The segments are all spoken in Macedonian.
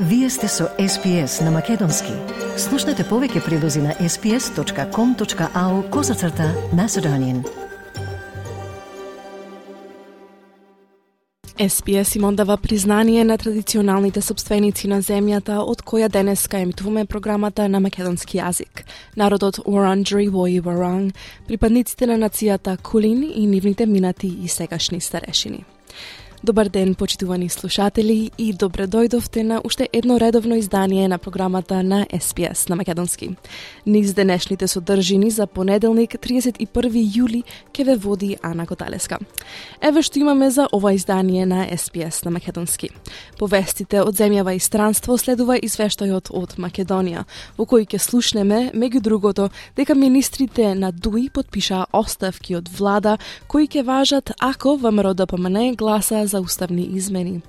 Вие сте со SPS на Македонски. Слушнете повеќе прилози на sps.com.au козацрта Macedonian. SPS им одава признание на традиционалните собственици на земјата од која денеска емитуваме програмата на македонски јазик. Народот Wurundjeri Woi Wurrung, припадниците на нацијата Кулин и нивните минати и сегашни старешини. Добар ден, почитувани слушатели, и добре дојдовте на уште едно редовно издание на програмата на SPS на Македонски. Низ денешните содржини за понеделник, 31 јули, ке ве води Ана Коталеска. Еве што имаме за ова издание на SPS на Македонски. Повестите од земјава и странство следува извештајот од Македонија, во кој ќе слушнеме, меѓу другото, дека министрите на ДУИ подпишаа оставки од влада, кои ќе важат ако ВМРО ДПМН гласа za ústavní izmeny.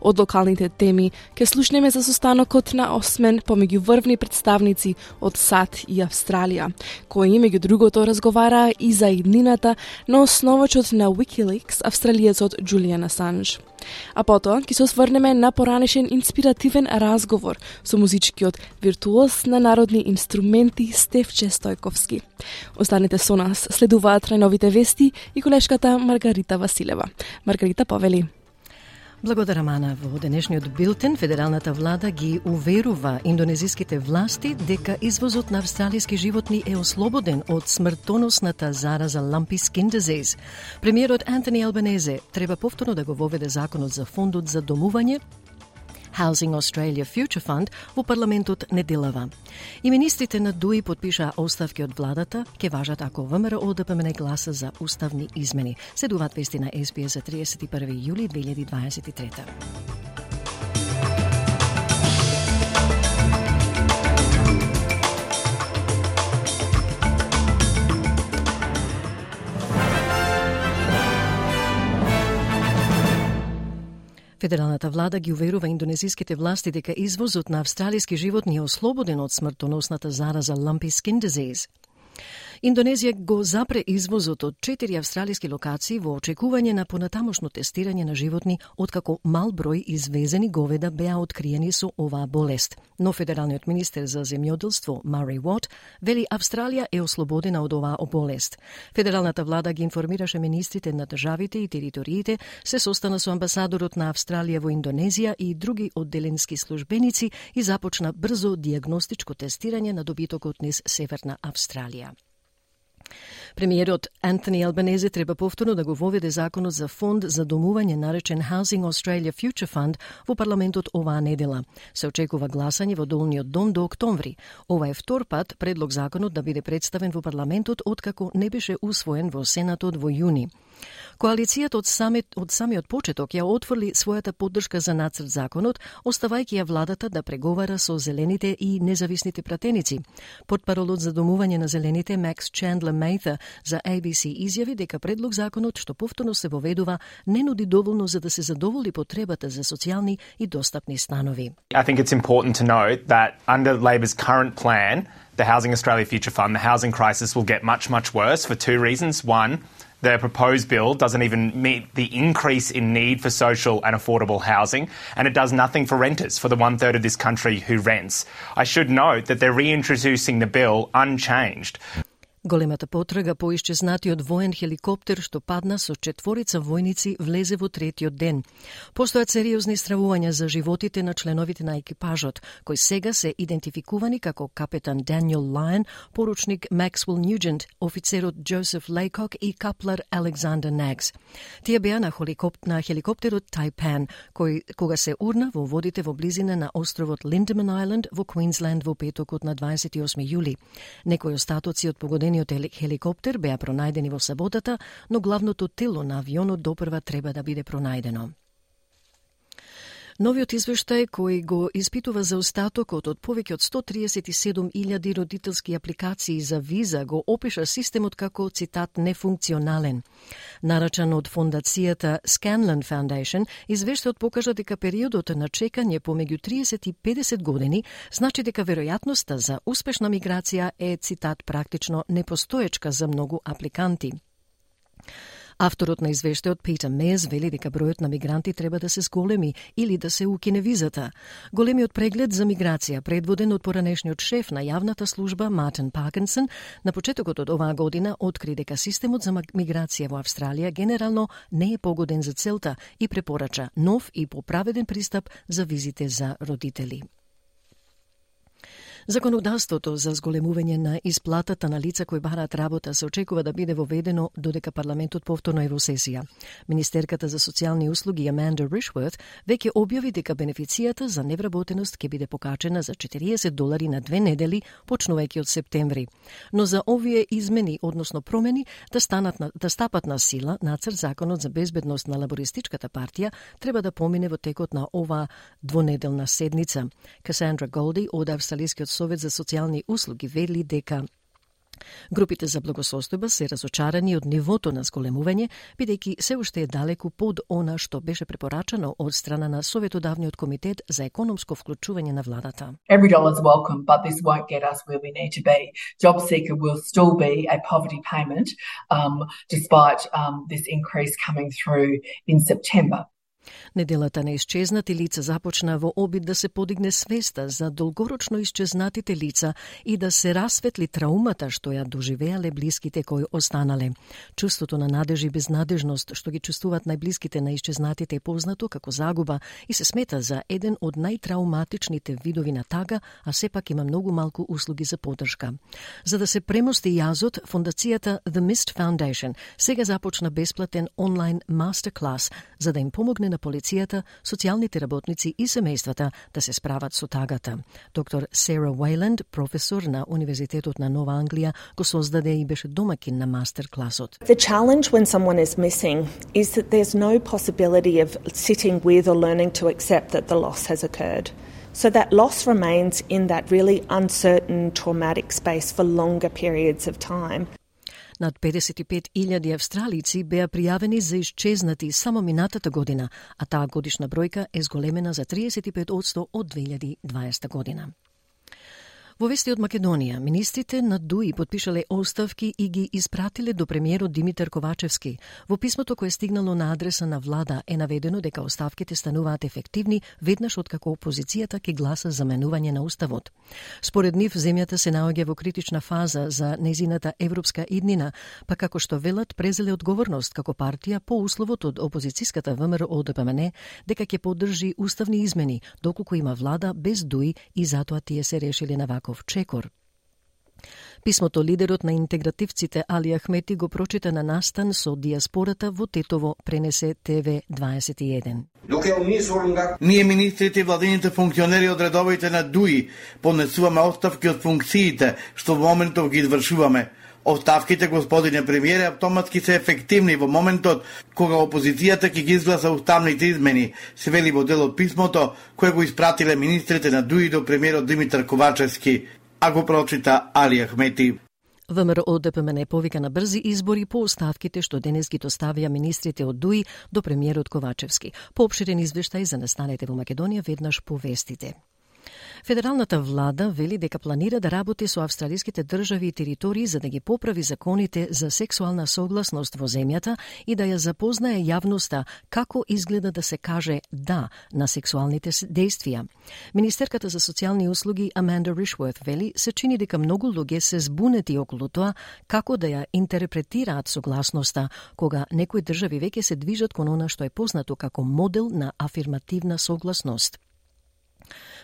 Од локалните теми ќе слушнеме за состанокот на осмен помеѓу врвни представници од САД и Австралија, кои меѓу другото разговара и за иднината на основачот на Wikileaks, австралиецот Джулијан Асанж. А потоа ќе се осврнеме на поранешен инспиративен разговор со музичкиот виртуоз на народни инструменти Стефче Стојковски. Останете со нас, следуваат најновите вести и колешката Маргарита Василева. Маргарита Павели. Благодарам, Ана Во денешниот билтен, федералната влада ги уверува индонезиските власти дека извозот на австралиски животни е ослободен од смртоносната зараза лампи Skin Disease. Премиерот Антони Албанезе треба повторно да го воведе законот за фондот за домување Housing Australia Future Fund во парламентот неделава. И министрите на ДУИ подпишаа оставки од владата, ке важат ако ВМРО ДПМН гласа за уставни измени. Следуваат вести на СПС за 31 јули 2023. Федералната влада ги уверува индонезиските власти дека извозот на австралиски животни е ослободен од смртоносната зараза Lumpy Skin Disease. Индонезија го запре извозот од четири австралиски локации во очекување на понатамошно тестирање на животни откако мал број извезени говеда беа откриени со оваа болест. Но федералниот министер за земјоделство Мари Уот вели Австралија е ослободена од оваа болест. Федералната влада ги информираше министрите на државите и териториите, се состана со амбасадорот на Австралија во Индонезија и други одделенски службеници и започна брзо диагностичко тестирање на добитокот низ Северна Австралија. Премиерот Антони Албанезе треба повторно да го воведе законот за фонд за домување наречен Housing Australia Future Fund во парламентот оваа недела. Се очекува гласање во долниот дом до октомври. Ова е втор пат предлог законот да биде представен во парламентот откако не беше усвоен во Сенатот во јуни. Коалицијата од самиот, од самиот почеток ја отфрли својата поддршка за нацрт законот, оставајќи ја владата да преговара со зелените и независните пратеници. Подпаролот за домување на зелените Макс Чендлер Мейтер за ABC изјави дека предлог законот што повторно се воведува не нуди доволно за да се задоволи потребата за социјални и достапни станови. I think it's important to note that under Labor's current plan, the Housing Australia Future Fund, the housing crisis will get much, much worse for two reasons. One, the proposed bill doesn't even meet the increase in need for social and affordable housing, and it does nothing for renters, for the one third of this country who rents. I should note that they're reintroducing the bill unchanged. Големата потрага по исчезнатиот воен хеликоптер што падна со четворица војници влезе во третиот ден. Постојат сериозни стравувања за животите на членовите на екипажот, кои сега се идентификувани како капетан Даниел Лајн, поручник Максвел Ньюджент, офицерот Джозеф Лейкок и каплар Александр Некс. Тие беа на, хеликоп... на хеликоптерот Тайпан, кој кога се урна во водите во близина на островот Линдеман Айленд во Квинсленд во петокот на 28 јули. Некои остатоци од погодени Спасениот хеликоптер беа пронајдени во саботата, но главното тело на авионот допрва треба да биде пронајдено. Новиот извештај кој го испитува за остатокот од повеќе од 137.000 родителски апликации за виза го опиша системот како цитат нефункционален. Нарачан од фондацијата Scanlon Foundation, извештајот покажа дека периодот на чекање помеѓу 30 и 50 години значи дека веројатноста за успешна миграција е цитат практично непостоечка за многу апликанти. Авторот на извештајот Питер Мез вели дека бројот на мигранти треба да се зголеми или да се укине визата. Големиот преглед за миграција, предводен од поранешниот шеф на јавната служба Мартин Паркинсон, на почетокот од оваа година откри дека системот за миграција во Австралија генерално не е погоден за целта и препорача нов и поправеден пристап за визите за родители. Законодавството за зголемување на исплатата на лица кои бараат работа се очекува да биде воведено додека парламентот повторно е во сесија. Министерката за социјални услуги Аманда Ришворт веќе објави дека бенефицијата за невработеност ќе биде покачена за 40 долари на две недели почнувајќи од септември. Но за овие измени, односно промени, да станат на, да стапат на сила, нацрт законот за безбедност на лабористичката партија треба да помине во текот на оваа двонеделна седница. Касандра Голди од Австралискиот Совет за социјални услуги вели дека Групите за благосостојба се разочарани од нивото на зголемување, бидејќи се уште е далеку под она што беше препорачано од страна на Советодавниот комитет за економско вклучување на владата. Every dollar is welcome, but this won't get us where we need to be. Job seeker will still be a poverty payment um, despite um, this increase coming through in September. Неделата на исчезнати лица започна во обид да се подигне свеста за долгорочно исчезнатите лица и да се расветли траумата што ја доживеале блиските кои останале. Чувството на надеж и безнадежност што ги чувствуваат најблиските на исчезнатите е познато како загуба и се смета за еден од најтрауматичните видови на тага, а сепак има многу малку услуги за поддршка. За да се премости јазот, фондацијата The Mist Foundation сега започна бесплатен онлайн мастер клас за да им помогне на полицијата, социјалните работници и семејствата да се справат со тагата. Доктор Сера Уайленд, професор на Универзитетот на Нова Англија, го создаде и беше домакин на мастер класот. The challenge when someone is missing is that there's no possibility of sitting with or learning to accept that the loss has occurred. So that loss remains in that really uncertain, traumatic space for longer periods of time. Над 55.000 австралици беа пријавени за исчезнати само минатата година, а таа годишна бројка е зголемена за 35% од 2020 година. Во вести од Македонија, министрите на ДУИ подпишале оставки и ги испратиле до премиерот Димитар Ковачевски. Во писмото кое стигнало на адреса на влада е наведено дека оставките стануваат ефективни веднаш откако опозицијата ке гласа за менување на уставот. Според нив, земјата се наоѓа во критична фаза за незината европска иднина, па како што велат презеле одговорност како партија по условот од опозицијската ВМРО ДПМН дека ќе поддржи уставни измени доколку има влада без ДУИ и затоа тие се решили на Јаков Чекор. Писмото лидерот на интегративците Али Ахмети го прочита на настан со диаспората во Тетово, пренесе ТВ 21. Ние министрите и владините функционери од редовите на ДУИ понесуваме оставки од функциите што во моментов ги извршуваме. Оставките, господине премиере, автоматски се ефективни во моментот кога опозицијата ќе ги изгласа уставните измени, се вели во дел од писмото кое го испратиле министрите на ДУИ до премиерот Димитар Ковачевски а го прочита Али Ахмети. ВМРО ДПМН повика на брзи избори по оставките што денес ги доставија министрите од ДУИ до премиерот Ковачевски. Пообширен извештај за настанете во Македонија веднаш по вестите. Федералната влада вели дека планира да работи со австралиските држави и територии за да ги поправи законите за сексуална согласност во земјата и да ја запознае јавноста како изгледа да се каже да на сексуалните действија. Министерката за социјални услуги Аманда Ришворт вели се чини дека многу луѓе се збунети околу тоа како да ја интерпретираат согласноста кога некои држави веќе се движат кон она што е познато како модел на афирмативна согласност.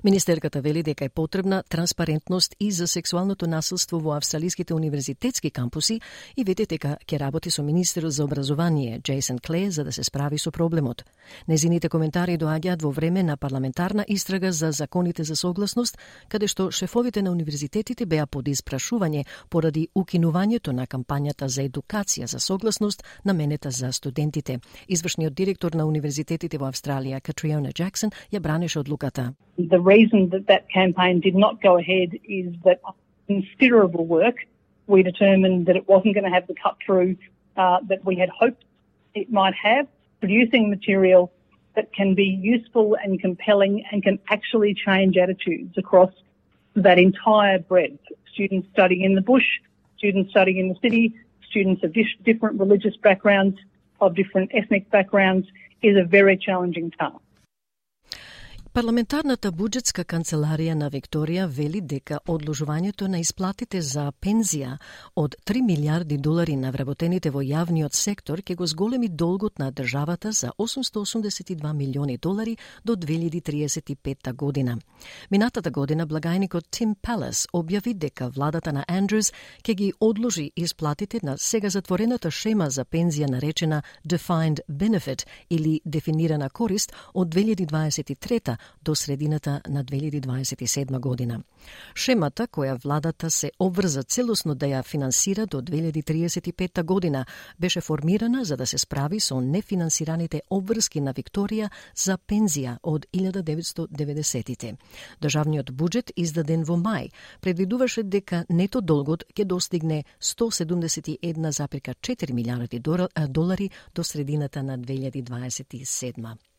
Министерката вели дека е потребна транспарентност и за сексуалното насилство во австралиските универзитетски кампуси и вете дека ќе работи со министерот за образование Джейсон Кле за да се справи со проблемот. Незините коментари доаѓаат во време на парламентарна истрага за законите за согласност, каде што шефовите на универзитетите беа под испрашување поради укинувањето на кампањата за едукација за согласност наменета за студентите. Извршниот директор на универзитетите во Австралија, Катриона Джаксон, ја бранеше одлуката. The reason that that campaign did not go ahead is that considerable work, we determined that it wasn't going to have the cut through uh, that we had hoped it might have, producing material that can be useful and compelling and can actually change attitudes across that entire breadth. Students studying in the bush, students studying in the city, students of different religious backgrounds, of different ethnic backgrounds, is a very challenging task. Парламентарната буџетска канцеларија на Викторија вели дека одложувањето на исплатите за пензија од 3 милиарди долари на вработените во јавниот сектор ќе го зголеми долгот на државата за 882 милиони долари до 2035 година. Минатата година благајникот Тим Палас објави дека владата на Андрюс ќе ги одложи исплатите на сега затворената шема за пензија наречена Defined Benefit или дефинирана корист од 2023 до средината на 2027 година. Шемата која владата се обврза целосно да ја финансира до 2035 година беше формирана за да се справи со нефинансираните обврски на Викторија за пензија од 1990-тите. Државниот буџет издаден во мај предвидуваше дека нето долгот ќе достигне 171,4 милиарди долари до средината на 2027.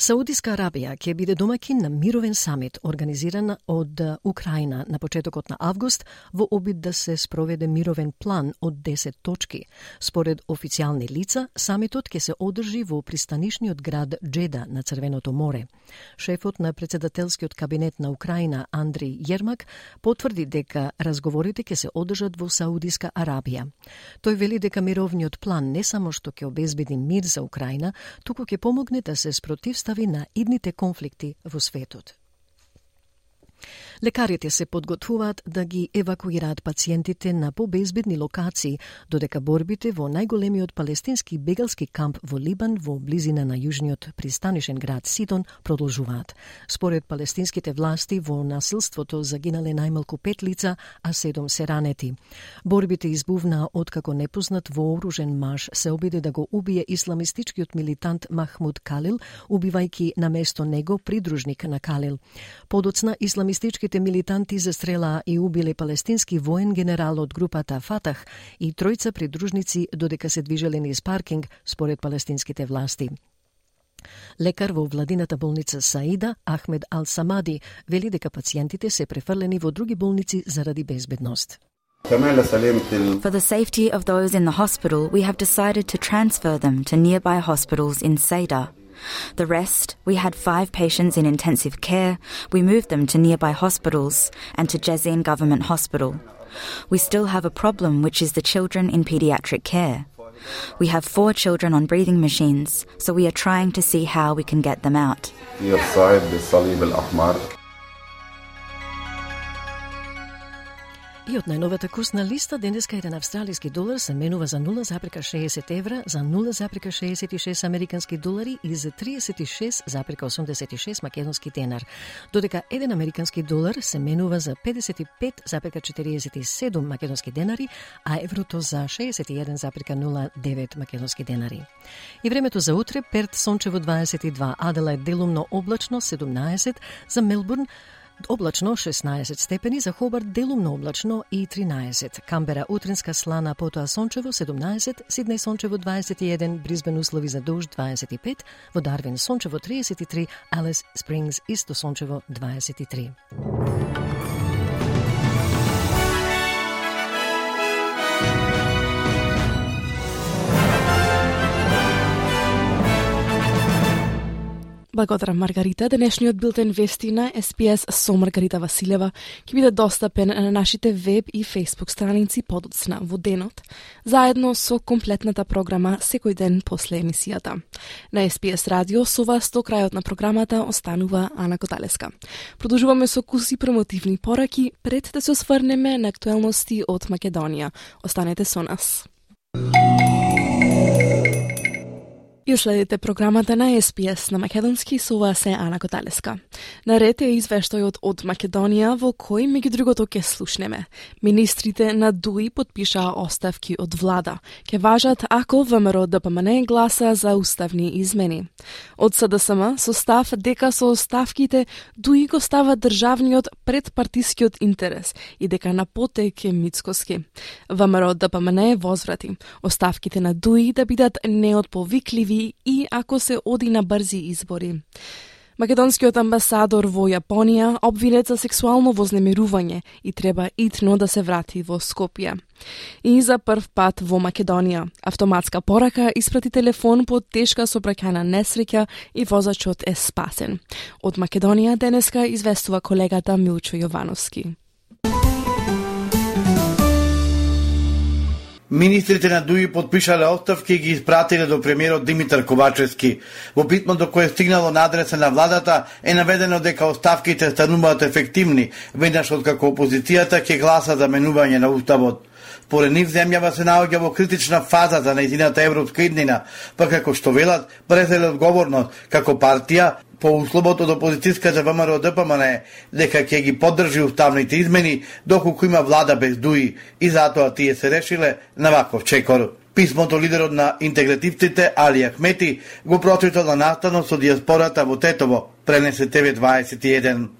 Саудиска Арабија ќе биде домакин на мировен самит организиран од Украина на почетокот на август во обид да се спроведе мировен план од 10 точки. Според официјални лица, самитот ќе се одржи во пристанишниот град Джеда на Црвеното море. Шефот на председателскиот кабинет на Украина Андри Јермак потврди дека разговорите ќе се одржат во Саудиска Арабија. Тој вели дека мировниот план не само што ќе обезбеди мир за Украина, туку ќе помогне да се спротивстави постави на идните конфликти во светот. Лекарите се подготвуваат да ги евакуираат пациентите на побезбедни локации, додека борбите во најголемиот палестински бегалски камп во Либан во близина на јужниот пристанишен град Сидон продолжуваат. Според палестинските власти во насилството загинале најмалку пет лица, а седом се ранети. Борбите избувнаа откако непознат вооружен маж се обиде да го убие исламистичкиот милитант Махмуд Калил, убивајки на место него придружник на Калил. Подоцна исламистички Исламските милитанти застрелаа и убиле палестински воен генерал од групата Фатах и тројца придружници додека се движеле низ паркинг, според палестинските власти. Лекар во владината болница Саида, Ахмед Ал-Самади, вели дека пациентите се префрлени во други болници заради безбедност. For the safety of those in the hospital, we have decided to transfer them to nearby hospitals in Saida. The rest, we had five patients in intensive care. We moved them to nearby hospitals and to Jezin Government Hospital. We still have a problem, which is the children in pediatric care. We have four children on breathing machines, so we are trying to see how we can get them out. И од најновата курсна листа денеска еден австралиски долар се менува за 0,60 евра, за 0,66 американски долари и за 36,86 македонски денар, додека еден американски долар се менува за 55,47 македонски денари, а еврото за 61,09 македонски денари. И времето за утре, Перт сончево 22, Аделајд делумно облачно 17, за Мелбурн Облачно 16 степени, за Хобарт делумно облачно и 13. Камбера утринска слана, потоа сончево 17, Сиднеј сончево 21, Бризбен услови за дожд 25, во Дарвин сончево 33, Алис Спрингс исто сончево 23. Благодарам Маргарита. Денешниот билтен вести на СПС со Маргарита Василева ќе биде достапен на нашите веб и фейсбук страници подоцна во денот, заедно со комплетната програма секој ден после емисијата. На СПС радио со вас до крајот на програмата останува Ана Коталеска. Продолжуваме со куси промотивни пораки пред да се осврнеме на актуелности од Македонија. Останете со нас. Ја следите програмата на СПС на Македонски со вас е Ана Коталеска. Наред е извештајот од Македонија во кој меѓу другото ќе слушнеме. Министрите на ДУИ подпишаа оставки од влада. Ке важат ако ВМРО ДПМН гласа за уставни измени. Од СДСМ со став дека со оставките ДУИ го става државниот предпартискиот интерес и дека на потек е Мицкоски. ВМРО ДПМН возврати оставките на ДУИ да бидат неотповикливи и ако се оди на брзи избори. Македонскиот амбасадор во Јапонија обвинет за сексуално вознемирување и треба итно да се врати во Скопје. И за прв пат во Македонија, автоматска порака испрати телефон по тешка собраќајна несреќа и возачот е спасен. Од Македонија денеска известува колегата Милчо Јовановски. Министрите на ДУИ подпишале оставки и ги испратиле до премиерот Димитар Ковачевски. Во до кое стигнало на адреса на владата е наведено дека оставките стануваат ефективни, веднаш откако опозицијата ќе гласа за менување на уставот. Според нив земјава се наоѓа во критична фаза за нејзината европска иднина, па како што велат, презеле одговорност како партија по условот од опозицијската ВМРО ДПМН дека ќе ги поддржи уставните измени доколку има влада без дуи и затоа тие се решиле на ваков чекор. Писмото лидерот на интегративците Али Ахмети го прочитал на настанот со диаспората во Тетово, пренесе ТВ21.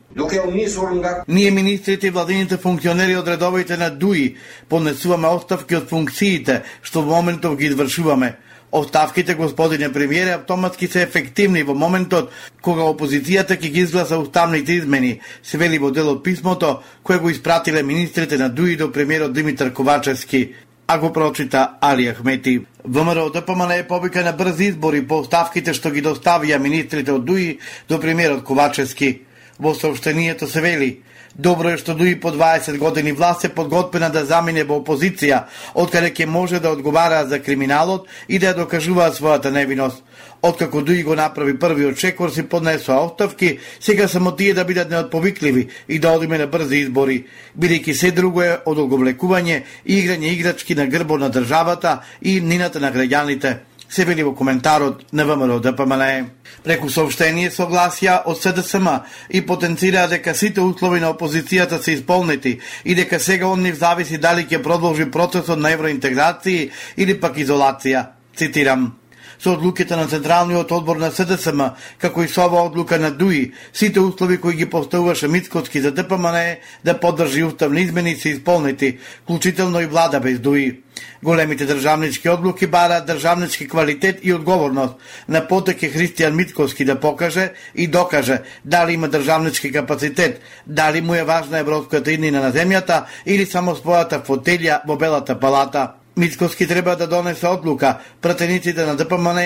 Ние министрите и владините функционери од редовите на ДУИ понесуваме оставки од функциите што во моментов ги извршуваме Оставките, господине премиере, автоматски се ефективни во моментот кога опозицијата ќе ги изгласа уставните измени, се вели во дел од писмото кое го испратиле министрите на ДУИ до премиерот Димитар Ковачевски, а го прочита Али Ахмети. ВМРО ДПМН е повика на брзи избори по оставките што ги доставија министрите од ДУИ до премиерот Ковачевски. Во сообщението се вели Добро е што дуи по 20 години власт е подготвена да замине во опозиција, откаде ќе може да одговара за криминалот и да ја докажува својата невиност. Откако Дуи го направи првиот чекор, си поднесоа оставки, сега само тие да бидат неотповикливи и да одиме на брзи избори, бидејќи се друго е од одговлекување и играње играчки на грбо на државата и нината на граѓаните се вели во коментарот на ВМРО ДПМН. Преку сообщение согласија од СДСМ и потенцираа дека сите услови на опозицијата се исполнети и дека сега од нив зависи дали ќе продолжи процесот на евроинтеграција или пак изолација. Цитирам со одлуките на Централниот одбор на СДСМ, како и со ова одлука на ДУИ, сите услови кои ги поставуваше Мицкоски за ДПМН да поддржи уставни измени се исполнети, вклучително и влада без ДУИ. Големите државнички одлуки бараат државнички квалитет и одговорност. На потек е Христијан Митковски да покаже и докаже дали има државнички капацитет, дали му е важна европската иднина на земјата или само својата фотелја во Белата палата. Мицковски треба да донесе одлука пратениците на ДПМН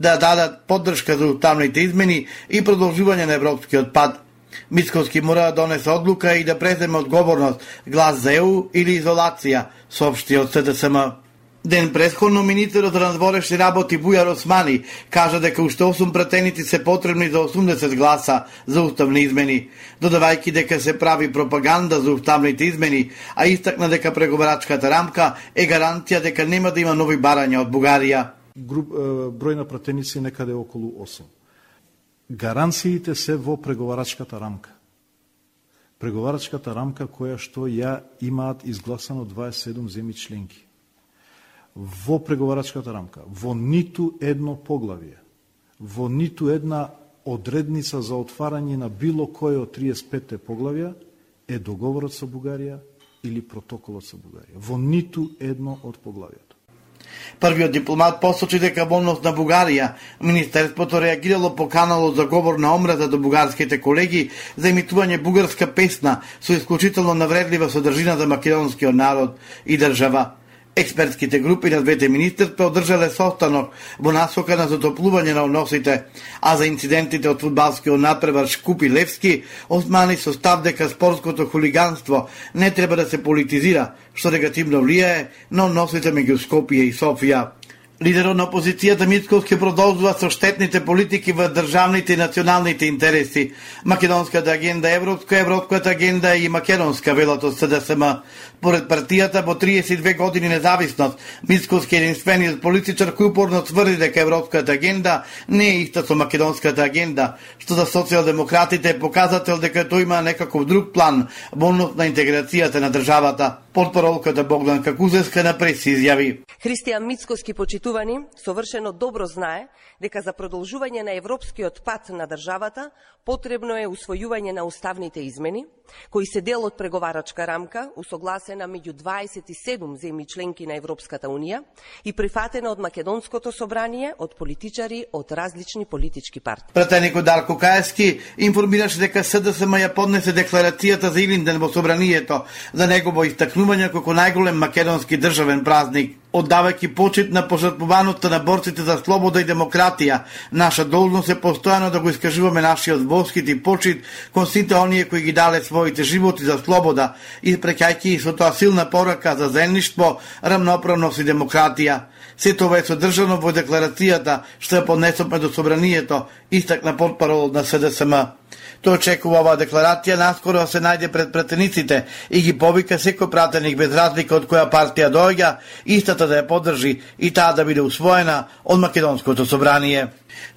да дадат поддршка за уставните измени и продолжување на европскиот пад. Мицковски мора да донесе одлука и да преземе одговорност глас за ЕУ или изолација, соопшти од СДСМ. Ден предходно министерот на надворешни работи Бујар Османи кажа дека уште 8 пратеници се потребни за 80 гласа за уставни измени, додавајќи дека се прави пропаганда за уставните измени, а истакна дека преговарачката рамка е гаранција дека нема да има нови барања од Бугарија. Груп, број на пратеници некаде околу 8. Гаранциите се во преговарачката рамка. Преговарачката рамка која што ја имаат изгласано 27 земји членки во преговарачката рамка, во ниту едно поглавие, во ниту една одредница за отварање на било кое од 35 поглавија е договорот со Бугарија или протоколот со Бугарија. Во ниту едно од поглавијата. Првиот дипломат посочи дека во однос на Бугарија, Министерството реагирало по каналот за говор на омраза до бугарските колеги за имитување бугарска песна со исклучително навредлива содржина за македонскиот народ и држава. Експертските групи на двете министерства одржале состанок во насока на затоплување на односите, а за инцидентите од фудбалскиот напревар Шкупи Левски османи со став дека спортското хулиганство не треба да се политизира, што негативно влијае на односите меѓу Скопје и Софија. Лидерот на опозицијата Мицковски продолжува со штетните политики во државните и националните интереси. Македонската агенда европска, европската агенда и македонска велат од СДСМ. Поред партијата во 32 години независност, Мицковски единствениот политичар кој упорно тврди дека европската агенда не е иста со македонската агенда, што за социјалдемократите е показател дека тој има некаков друг план во на интеграцијата на државата. Подпоролката Богдан Какузевска на преси изјави. Христијан Мицкоски почитувани совршено добро знае дека за продолжување на европскиот пат на државата потребно е усвојување на уставните измени, кои се дел од преговарачка рамка, усогласена меѓу 27 земји членки на Европската Унија и прифатена од Македонското собрание од политичари од различни политички партии. Пратеникот Далко Каевски информираше дека СДСМ ја поднесе декларацијата за Илинден во собранието за негово истакнување како најголем македонски државен празник оддавајќи почит на пожртвуваноста на борците за слобода и демократија, наша должност е постојано да го искажуваме нашиот воскит и почит кон сите оние кои ги дале своите животи за слобода, испрекајќи со тоа силна порака за заедништво, рамноправност и демократија. Сето ова е содржано во декларацијата што ја поднесовме до собранието, истакна подпарол на СДСМ. Тој очекува оваа декларација наскоро се најде пред пратениците и ги повика секој пратеник без разлика од која партија доаѓа, истата да ја поддржи и таа да биде усвоена од Македонското собрание.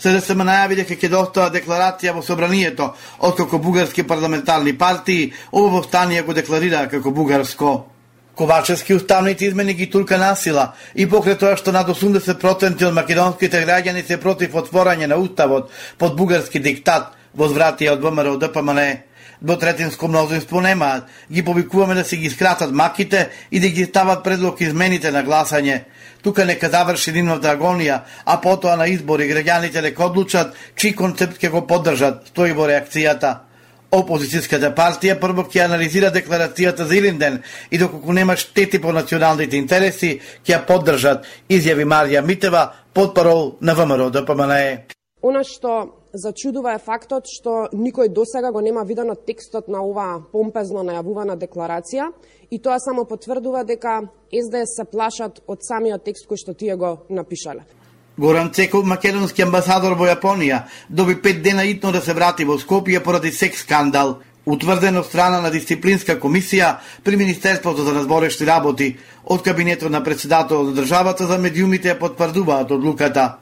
СДСМ најави дека ќе достава декларација во собранието, откако бугарски парламентарни партии ово востание го декларира како бугарско. Ковачевски уставните измени ги турка насила и покрај тоа што над 80% од македонските граѓани се против отворање на уставот под бугарски диктат, возвратија од ВМРО ДПМН двотретинско мнозинство немаат. Ги повикуваме да се ги скратат маките и да ги стават предлог измените на гласање. Тука нека заврши нивната агонија, а потоа на избори граѓаните нека одлучат чиј концепт ќе го поддржат, стои во реакцијата. Опозицијската партија прво ќе анализира декларацијата за Илинден и доколку нема штети по националните интереси, ќе ја поддржат, изјави Марија Митева, подпарол на ВМРО ДПМНЕ. Она што зачудува е фактот што никој досега го нема видено текстот на оваа помпезно најавувана декларација и тоа само потврдува дека СДС се плашат од самиот текст кој што тие го напишале. Горан Цеков, македонски амбасадор во Јапонија, доби пет дена итно да се врати во Скопје поради секс скандал, утврден од страна на дисциплинска комисија при Министерството за разборешни работи. Од кабинетот на председател на државата за медиумите ја потврдуваат одлуката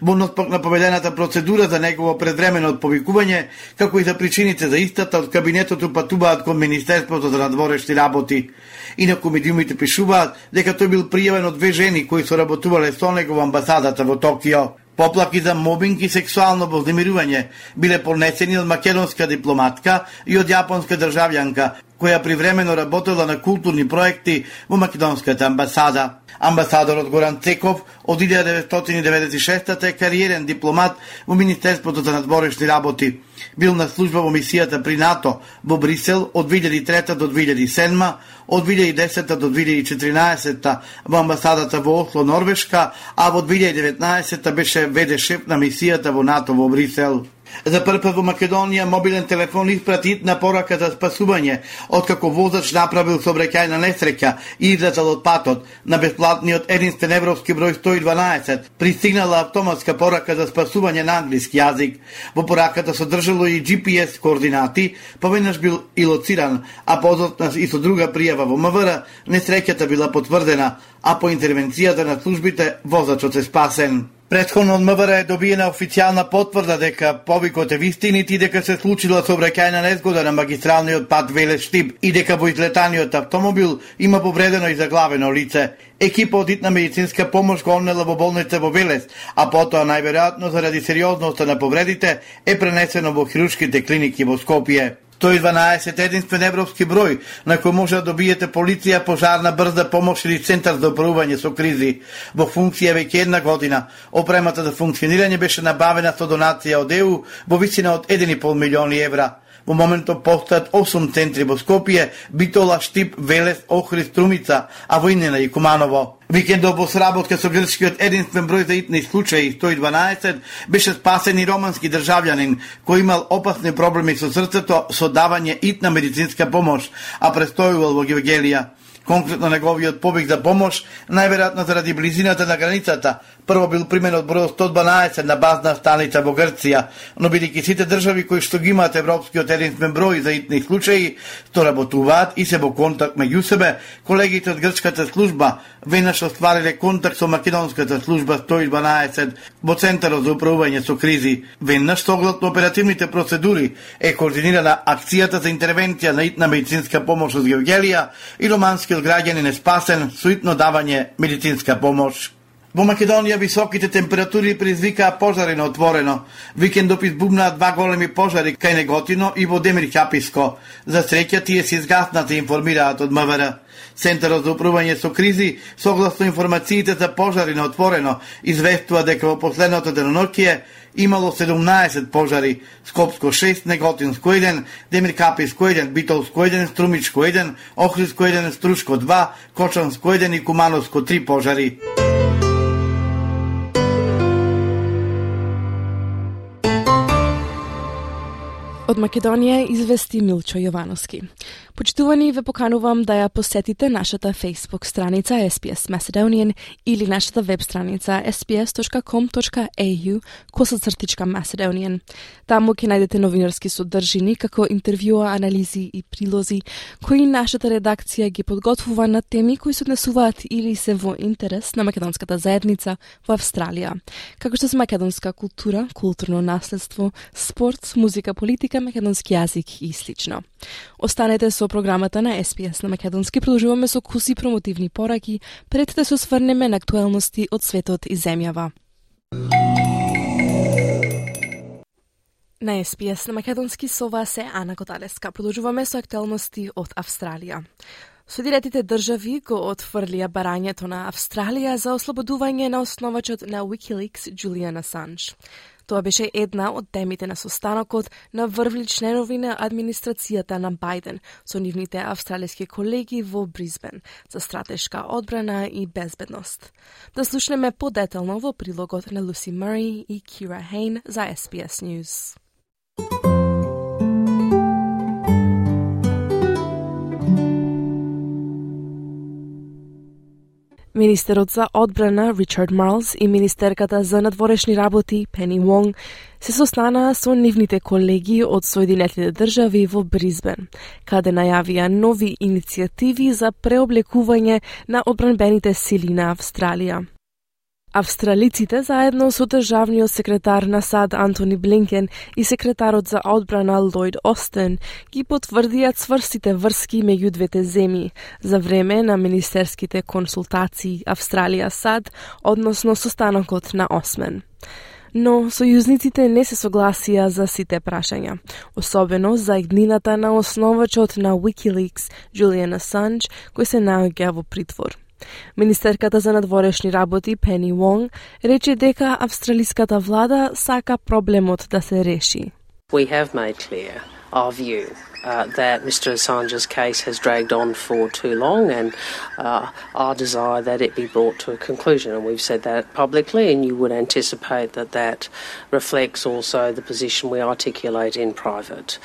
во пак на поведената процедура за негово предвремено отповикување, како и за причините за истата од кабинетот упатуваат кон Министерството за надворешни работи. Инаку медиумите пишуваат дека тој бил пријавен од две жени кои соработувале со него во амбасадата во Токио. Поплаки за мобинг и сексуално вознемирување биле понесени од македонска дипломатка и од јапонска државјанка, која привремено работела на културни проекти во македонската амбасада. Амбасадорот Горан Цеков од 1996 е кариерен дипломат во Министерството за надворешни работи. Бил на служба во мисијата при НАТО во Брисел од 2003 до 2007, од 2010 до 2014 во амбасадата во Осло, Норвешка, а во 2019 беше веде шеф на мисијата во НАТО во Брисел. За прв во Македонија мобилен телефон испрати на порака за спасување, откако возач направил сообраќајна несреќа и излезал од патот на бесплатниот единствен европски број 112. Пристигнала автоматска порака за спасување на англиски јазик. Во пораката содржало и GPS координати, поведнаш бил и лоциран, а позотна и со друга пријава во МВР, несреќата била потврдена, а по интервенцијата на службите возачот е спасен. Предходно од МВР е добиена официјална потврда дека повикот е вистинит и дека се случила сообраќајна незгода на магистралниот пат Велес Штип и дека во излетаниот автомобил има повредено и заглавено лице. Екипа од итна медицинска помош го однела во болница во Велес, а потоа најверојатно заради сериозноста на повредите е пренесено во хируршките клиники во Скопје. 112 единствен европски број на кој може да добиете полиција, пожарна, брза помош или центар за управување со кризи. Во функција веќе една година. Опремата за функционирање беше набавена со донација од ЕУ во висина од 1,5 милиони евра. Во моментот постојат 8 центри во Скопје, Битола, Штип, Велес, Охрид, Струмица, а во Инена и Куманово. Викендот во сработка со грчкиот единствен број за итни случаи 112 беше спасен и романски државјанин кој имал опасни проблеми со срцето со давање итна медицинска помош, а престојувал во Гевгелија. Конкретно неговиот побег за помош, најверојатно заради близината на границата, прво бил применот број 112 на базна станица во Грција, но бидејќи сите држави кои што ги имаат европскиот единствен број за итни случаи, што работуваат и се во контакт меѓу себе, колегите од грчката служба веднаш оствариле контакт со македонската служба 112 во Центарот за управување со кризи. Веднаш согласно оперативните процедури е координирана акцијата за интервенција на итна медицинска помош од Георгелија и романскиот граѓанин е спасен со итно давање медицинска помош. Во Македонија високите температури предизвикаа пожари на отворено. Викендот избумнаа два големи пожари кај Неготино и во Демир Хаписко. За среќа тие се изгаснати, информираат од МВР. Центарот за управување со кризи, согласно информациите за пожари на отворено, известува дека во последното денонокие имало 17 пожари, Скопско 6, Неготинско 1, Демиркаписко 1, Битолско 1, Струмичко 1, Охридско 1, Струшко 2, Кочанско 1 и Кумановско 3 пожари. Од Македонија извести Милчо Јовановски. Почитувани, ве поканувам да ја посетите нашата Facebook страница SPS Macedonian или нашата веб страница sps.com.au косацртичка Macedonian. Таму ќе најдете новинарски содржини, како интервјуа, анализи и прилози, кои нашата редакција ги подготвува на теми кои се однесуваат или се во интерес на македонската заедница во Австралија, како што се македонска култура, културно наследство, спорт, музика, политика, македонски јазик и слично. Останете со програмата на SPS на Македонски. Продолжуваме со куси промотивни пораки пред да се осврнеме на актуелности од светот и земјава. На SPS на Македонски со вас е Ана Коталеска. Продолжуваме со актуелности од Австралија. Соединетите држави го отфрлија барањето на Австралија за ослободување на основачот на Wikileaks Julian Асанж. Тоа беше една од темите на состанокот на врвли членови на администрацијата на Бајден со нивните австралиски колеги во Бризбен за стратешка одбрана и безбедност. Да слушнеме подетално во прилогот на Луси Мури и Кира Хейн за SBS News. Министерот за одбрана Ричард Марлс и министерката за надворешни работи Пени Вонг се состанаа со нивните колеги од Соединетите држави во Бризбен, каде најавија нови иницијативи за преоблекување на одбранбените сили на Австралија. Австралиците заедно со државниот секретар на САД Антони Блинкен и секретарот за одбрана Лојд Остен ги потврдија цврстите врски меѓу двете земји за време на министерските консултации Австралија-САД, односно состанокот на Осмен. Но сојузниците не се согласија за сите прашања, особено за иднината на основачот на Wikileaks, Julian Assange, кој се наоѓа во притвор. Министерката за надворешни работи Пени Вонг рече дека австралиската влада сака проблемот да се реши. We have made clear our view uh, that Mr. Assange's case has dragged on for too long and uh, our desire that it be brought to a conclusion. And we've said that publicly, and you would anticipate that that reflects also the position we articulate in private.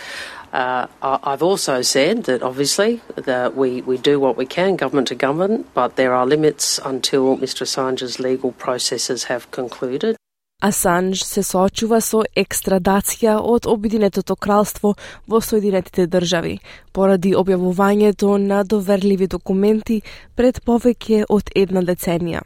Uh, I've also said that obviously that we, we do what we can, government to government, but there are limits until Mr Assange's legal processes have concluded. Асанж се соочува со екстрадација од Обединетото кралство во Соединетите држави, поради објавувањето на доверливи документи пред повеќе од една деценија.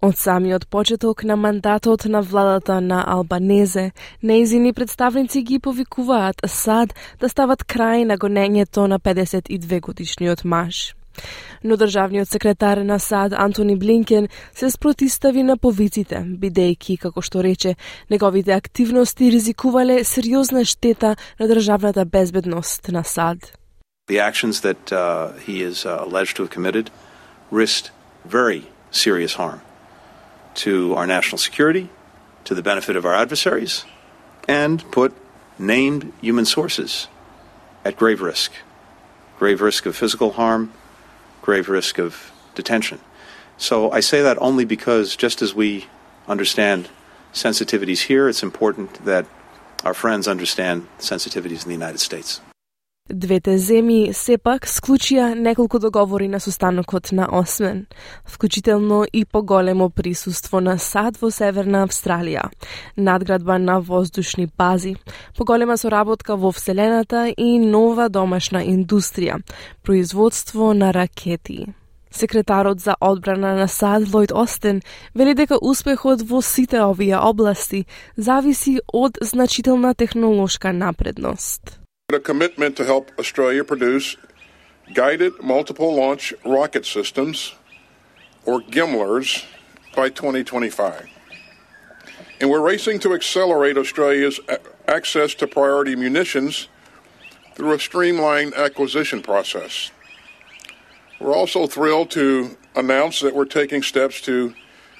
Од самиот почеток на мандатот на владата на Албанезе, нејзини представници ги повикуваат САД да стават крај на гонењето на 52 годишниот маж. Но државниот секретар на САД Антони Блинкен се спротистави на повиците, бидејќи, како што рече, неговите активности ризикувале сериозна штета на државната безбедност на САД. The actions that uh, he is uh, alleged to have committed risked very serious harm to our national security, to the benefit of our adversaries, and put named human sources at grave risk grave risk of physical harm, grave risk of detention. So I say that only because just as we understand sensitivities here, it's important that our friends understand sensitivities in the United States. Двете земји сепак склучија неколку договори на состанокот на Осмен, вклучително и поголемо присуство на САД во Северна Австралија, надградба на воздушни бази, поголема соработка во Вселената и нова домашна индустрија, производство на ракети. Секретарот за одбрана на САД Лојд Остен вели дека успехот во сите овие области зависи од значителна технолошка напредност. A commitment to help Australia produce guided multiple launch rocket systems, or GIMLRS, by 2025. And we're racing to accelerate Australia's access to priority munitions through a streamlined acquisition process. We're also thrilled to announce that we're taking steps to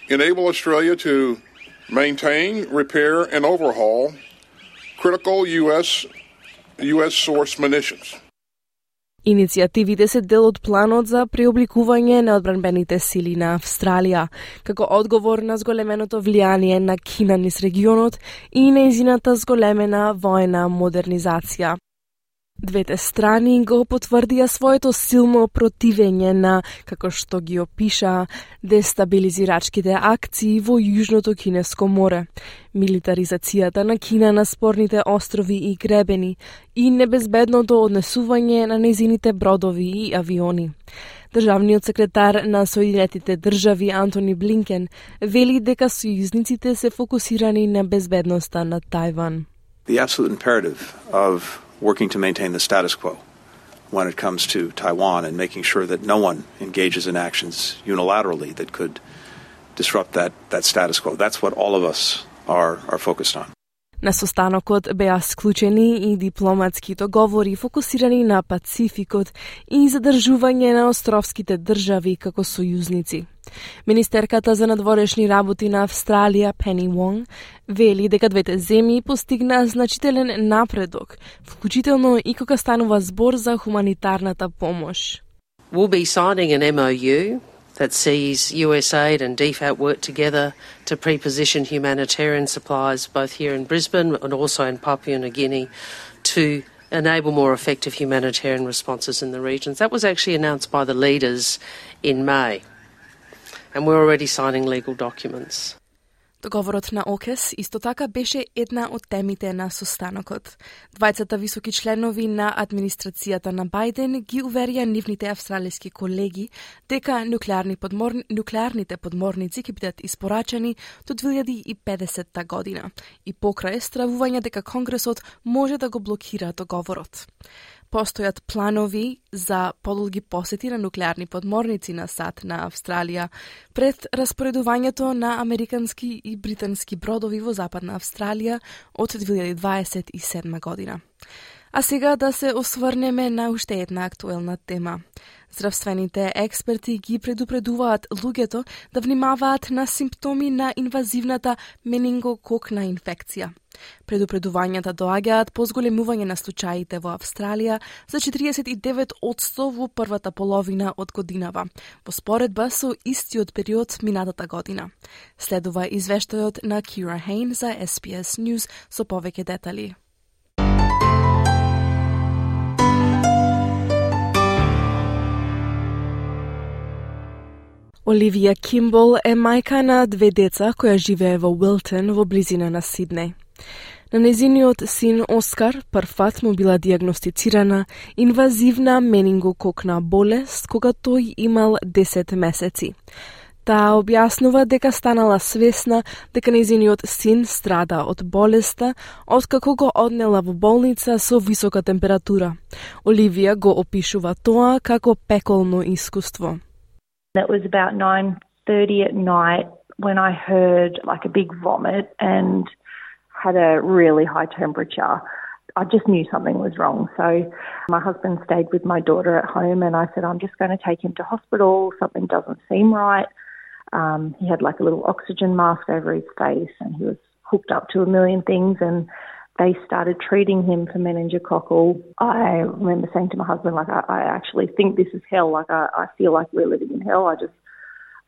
enable Australia to maintain, repair, and overhaul critical U.S. US source munitions. Иницијативите се дел од планот за преобликување на одбранбените сили на Австралија, како одговор на зголеменото влијание на Кина низ регионот и неизината зголемена воена модернизација. Двете страни го потврдија своето силно противење на, како што ги опиша, дестабилизирачките акции во Јужното Кинеско море, милитаризацијата на Кина на спорните острови и гребени и небезбедното однесување на незините бродови и авиони. Државниот секретар на Соединетите држави Антони Блинкен вели дека сојузниците се фокусирани на безбедноста на Тајван. The absolute imperative of working to maintain the status quo when it comes to Taiwan and making sure that no one engages in actions unilaterally that could disrupt that, that status quo. That's what all of us are, are focused on. На состанокот беа склучени и дипломатски договори фокусирани на Пацификот и задржување на островските држави како сојузници. Министерката за надворешни работи на Австралија, Пени Вонг, вели дека двете земји постигнаа значителен напредок, вклучително и кога станува збор за хуманитарната помош. We'll be signing an MOU that sees USAID and DFAT work together to pre-position humanitarian supplies both here in Brisbane and also in Papua New Guinea to enable more effective humanitarian responses in the regions. That was actually announced by the leaders in May. And we're already signing legal documents. Договорот на ОКЕС исто така беше една од темите на состанокот. Двајцата високи членови на администрацијата на Бајден ги уверија нивните австралиски колеги дека нуклеарни подмор... нуклеарните подморници ќе бидат испорачени до 2050 година и покрај стравување дека Конгресот може да го блокира договорот постојат планови за подолги посети на нуклеарни подморници на САД на Австралија пред распоредувањето на американски и британски бродови во Западна Австралија од 2027 година. А сега да се осврнеме на уште една актуелна тема. Здравствените експерти ги предупредуваат луѓето да внимаваат на симптоми на инвазивната менингококна инфекција. Предупредувањата доаѓаат по зголемување на случаите во Австралија за 49 одсто во првата половина од годинава, во споредба со истиот период минатата година. Следува извештајот на Кира Хейн за SPS News со повеќе детали. Оливија Кимбол е мајка на две деца која живее во Уилтон во близина на Сиднеј. На незиниот син Оскар првпат му била диагностицирана инвазивна менингококна болест кога тој имал 10 месеци. Таа објаснува дека станала свесна дека незиниот син страда од болеста откако го однела во болница со висока температура. Оливија го опишува тоа како пеколно искуство. That was about 9:30 at night when I heard like a big vomit and had a really high temperature. I just knew something was wrong. So my husband stayed with my daughter at home and I said, I'm just going to take him to hospital. Something doesn't seem right. Um, he had like a little oxygen mask over his face and he was hooked up to a million things and they started treating him for meningococcal, I remember saying to my husband, like, I, I actually think this is hell. Like, I, I feel like we're living in hell. I just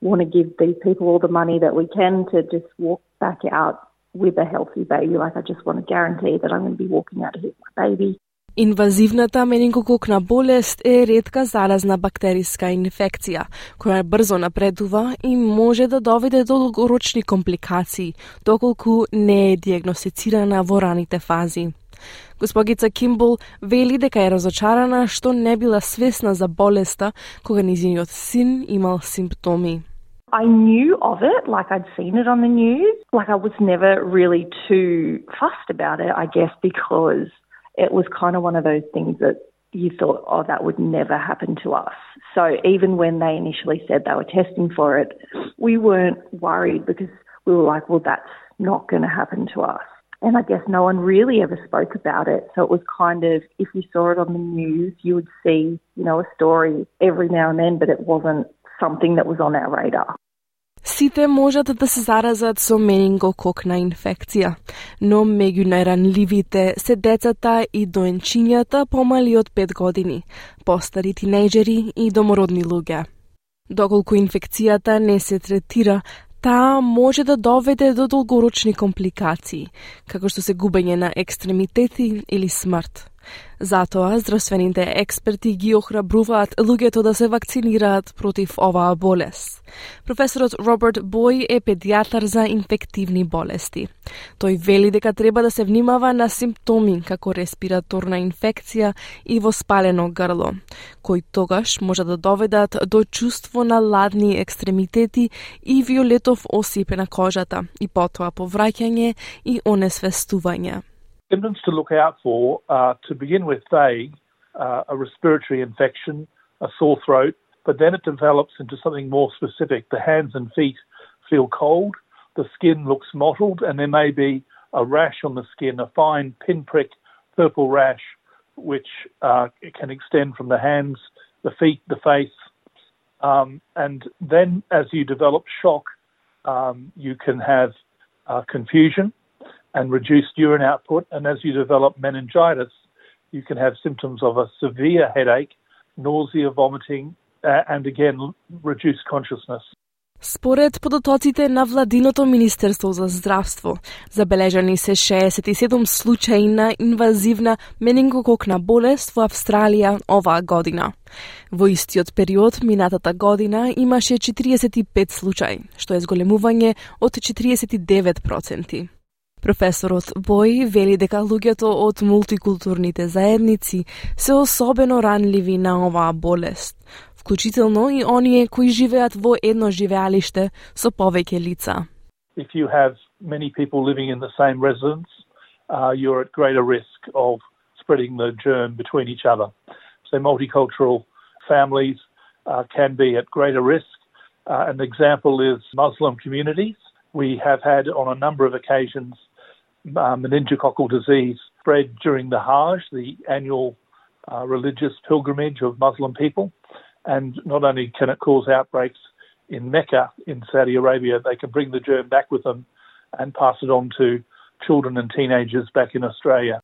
want to give these people all the money that we can to just walk back out with a healthy baby. Like, I just want to guarantee that I'm going to be walking out here with my baby. Инвазивната менингококна болест е ретка заразна бактериска инфекција, која брзо напредува и може да доведе до долгорочни компликации, доколку не е диагностицирана во раните фази. Госпогица Кимбол вели дека е разочарана што не била свесна за болеста кога низиниот син имал симптоми. I knew of it, like I'd seen it on the news. Like I was never really too fussed about it, I guess, because it was kind of one of those things that you thought, oh, that would never happen to us. So even when they initially said they were testing for it, we weren't worried because we were like, well, that's not going to happen to us. And I guess no one really ever spoke about it. So it was kind of, if you saw it on the news, you would see, you know, a story every now and then, but it wasn't something that was on our radar. Сите можат да се заразат со менингококна инфекција, но меѓу најранливите се децата и доенчињата помали од 5 години, постари тинејџери и домородни луѓе. Доколку инфекцијата не се третира, таа може да доведе до долгорочни компликации, како што се губење на екстремитети или смрт. Затоа здравствените експерти ги охрабруваат луѓето да се вакцинираат против оваа болест. Професорот Роберт Бој е педијатар за инфективни болести. Тој вели дека треба да се внимава на симптоми како респираторна инфекција и воспалено грло, кои тогаш може да доведат до чувство на ладни екстремитети и виолетов осип на кожата и потоа повраќање и онесвестување. Symptoms to look out for are to begin with vague, uh, a respiratory infection, a sore throat, but then it develops into something more specific. The hands and feet feel cold, the skin looks mottled, and there may be a rash on the skin, a fine pinprick purple rash, which uh, can extend from the hands, the feet, the face. Um, and then as you develop shock, um, you can have uh, confusion, and reduced urine output. And as you develop meningitis, you can have symptoms of a severe headache, nausea, vomiting, uh, and again, reduced consciousness. Според податоците на Владиното Министерство за здравство, забележани се 67 случаи на инвазивна менингококна болест во Австралија оваа година. Во истиот период минатата година имаше 45 случаи, што е зголемување од 49%. Професорот Бој вели дека луѓето од мултикултурните заедници се особено ранливи на оваа болест, вклучително и оние кои живеат во едно живеалиште со повеќе лица. If you have many people living in the same residence, uh, you're at greater risk of spreading the germ between each other. So multicultural families uh, can be at greater risk. Uh, an example is Muslim communities. We have had on a number of occasions uh, meningococcal disease spread during the Hajj, the annual uh, religious pilgrimage of Muslim people. And not only can it cause outbreaks in Mecca in Saudi Arabia, they can bring the germ back with them and pass it on to children and teenagers back in Australia.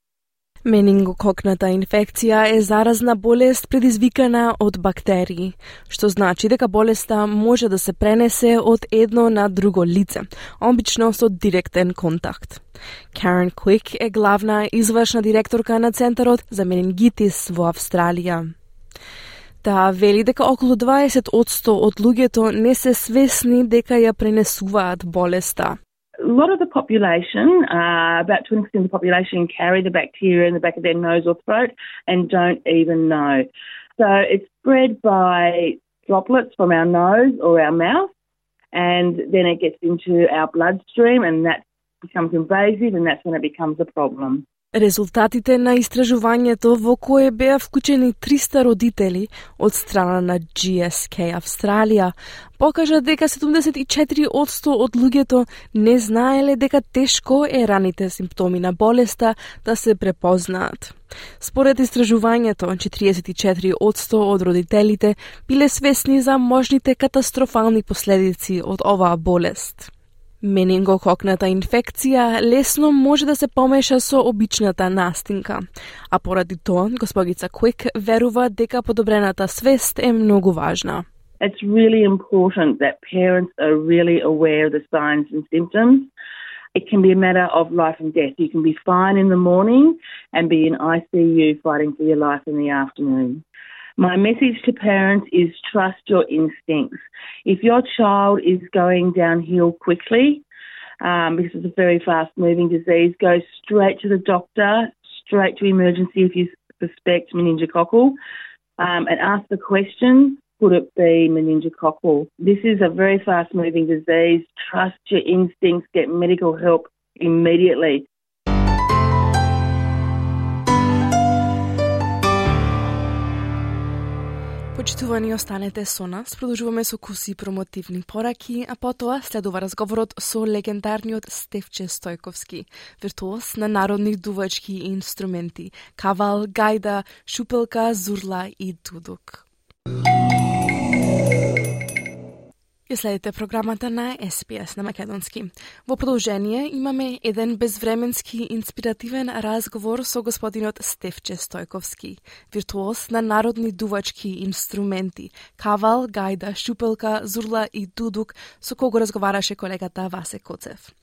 Менингококната инфекција е заразна болест предизвикана од бактерии, што значи дека болеста може да се пренесе од едно на друго лице, обично со директен контакт. Карен Квик е главна извршна директорка на Центарот за менингитис во Австралија. Таа вели дека околу 20 од луѓето не се свесни дека ја пренесуваат болеста. A lot of the population, uh, about 20% of the population, carry the bacteria in the back of their nose or throat and don't even know. So it's spread by droplets from our nose or our mouth, and then it gets into our bloodstream, and that becomes invasive, and that's when it becomes a problem. Резултатите на истражувањето во кое беа вклучени 300 родители од страна на GSK Австралија покажа дека 74% од луѓето не знаеле дека тешко е раните симптоми на болеста да се препознаат. Според истражувањето, 44% од родителите биле свесни за можните катастрофални последици од оваа болест. Менингококната инфекција лесно може да се помеша со обичната настинка, а поради тоа госпогица Куик верува дека подобрената свест е многу важна. It's really important that parents are really aware of the signs and symptoms. It can be a matter of life and death. You can be fine in the morning and be in ICU fighting for your life in the afternoon. My message to parents is trust your instincts. If your child is going downhill quickly, um, because it's a very fast moving disease, go straight to the doctor, straight to emergency if you suspect meningococcal, um, and ask the question could it be meningococcal? This is a very fast moving disease. Trust your instincts, get medical help immediately. Почитувани, останете со нас. Продолжуваме со куси промотивни пораки, а потоа следува разговорот со легендарниот Стефче Стојковски, виртуоз на народни дувачки инструменти, кавал, гајда, шупелка, зурла и дудук. Ја следите програмата на СПС на Македонски. Во продолжение имаме еден безвременски инспиративен разговор со господинот Стефче Стојковски, виртуоз на народни дувачки инструменти, кавал, гајда, шупелка, зурла и дудук, со кого разговараше колегата Васе Коцев.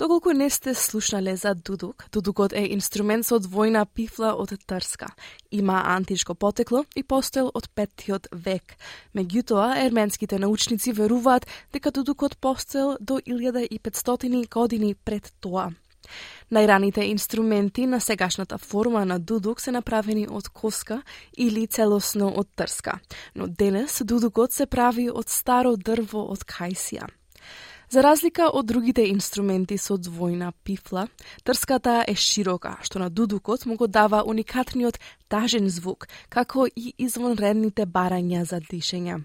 Доколку не сте слушнале за дудук, дудукот е инструмент со двојна пифла од трска. Има античко потекло и постоел од петтиот век. Меѓутоа, ерменските научници веруваат дека дудукот постоел до 1500 години пред тоа. Најраните инструменти на сегашната форма на дудук се направени од коска или целосно од трска, но денес дудукот се прави од старо дрво од кајсија. За разлика од другите инструменти со двојна пифла, трската е широка, што на дудукот му го дава уникатниот тажен звук, како и извонредните барања за дишење.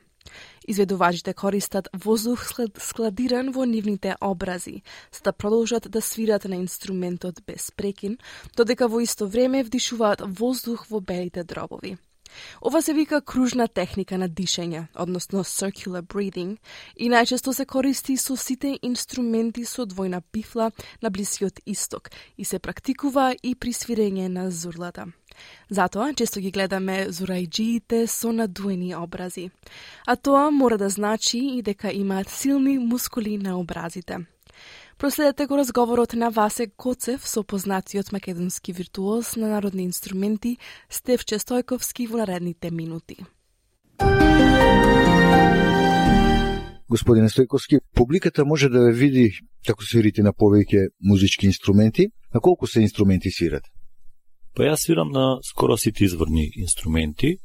Изведувачите користат воздух складиран во нивните образи, за да продолжат да свират на инструментот без прекин, додека во исто време вдишуваат воздух во белите дробови. Ова се вика кружна техника на дишење, односно circular breathing, и најчесто се користи со сите инструменти со двојна пифла на Блисиот Исток и се практикува и при свирење на зурлата. Затоа, често ги гледаме зурајджиите со надуени образи. А тоа мора да значи и дека имаат силни мускули на образите. Проследете го разговорот на Васе Коцев со познатиот македонски виртуоз на народни инструменти Стевче Стојковски во наредните минути. Господине Стојковски, публиката може да ве види како свирите на повеќе музички инструменти. На колку се инструменти свират? Па јас свирам на скоро сите изворни инструменти.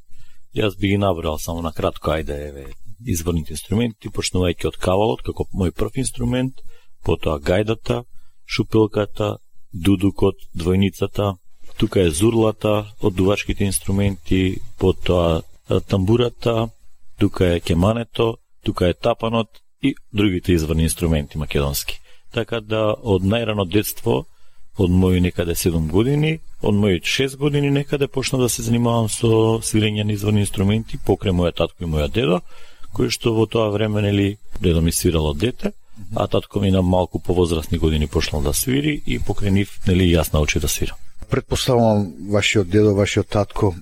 Јас би ги набрал само на кратко ајде еве изворните инструменти, почнувајќи од кавалот како мој прв инструмент – потоа гајдата, шупилката, дудукот, двојницата, тука е зурлата од дувачките инструменти, потоа тамбурата, тука е кемането, тука е тапанот и другите изворни инструменти македонски. Така да од најрано детство, од моји некаде 7 години, од моји 6 години некаде почна да се занимавам со свирење на изворни инструменти покрај мојот татко и мојот дедо, кој што во тоа време нели дедо ми свирало дете, а татко ми на малку повозрастни години почнал да свири и покрај нив нели јас научи да свирам. Предпоставувам вашиот дедо, вашиот татко,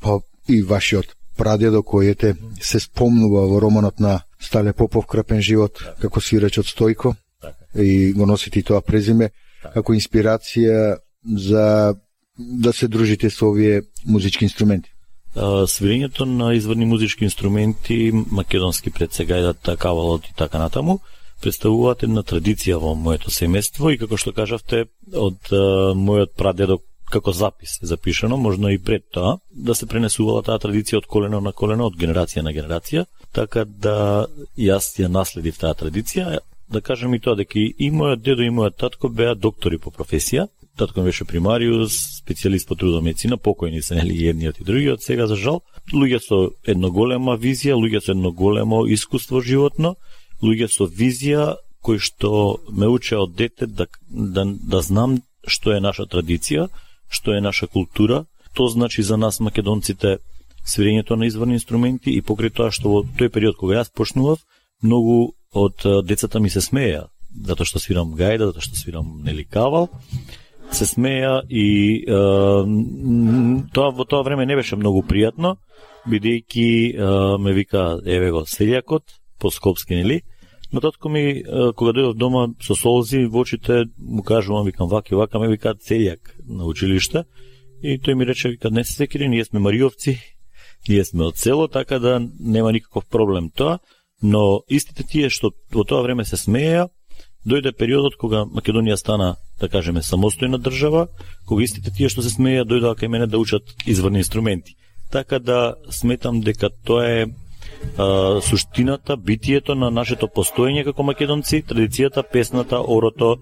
па и вашиот прадедо кој ете се спомнува во романот на Стале Попов Крапен живот како свирач од Стојко и го носите и тоа презиме како инспирација за да се дружите со овие музички инструменти. Свирењето на изворни музички инструменти, македонски пред сега кавалот и така натаму, представуваат една традиција во моето семејство и како што кажавте од а, мојот прадедо како запис е запишано, можно и пред тоа, да се пренесувала таа традиција од колено на колено, од генерација на генерација, така да јас ја наследив таа традиција, да кажем и тоа дека и мојот дедо и мојот татко беа доктори по професија, татко беше примариус, специјалист по трудомедицина, покојни се нели едниот и другиот, сега за жал, луѓе со едно голема визија, луѓе со едно големо искуство животно, луѓе со визија кои што ме учеа од дете да, да, да знам што е наша традиција, што е наша култура. То значи за нас македонците свирењето на изворни инструменти и покрај тоа што во тој период кога јас почнував, многу од децата ми се смеја затоа што свирам гајда, затоа што свирам нели кавал, се смеја и е, тоа во тоа време не беше многу пријатно, бидејќи ме вика еве го селјакот по скопски нели, Но татко ми, кога дојдов дома со солзи во очите, му кажувам, викам, ваки, вака, ме викаат целјак на училиште. И тој ми рече, вика, не се секири, ние сме мариовци, ние сме од село, така да нема никаков проблем тоа. Но истите тие што во тоа време се смееа, дојде периодот кога Македонија стана, да кажеме, самостојна држава, кога истите тие што се смееа дојдоа кај мене да учат изворни инструменти. Така да сметам дека тоа е а, суштината, битието на нашето постоење како македонци, традицијата, песната, орото,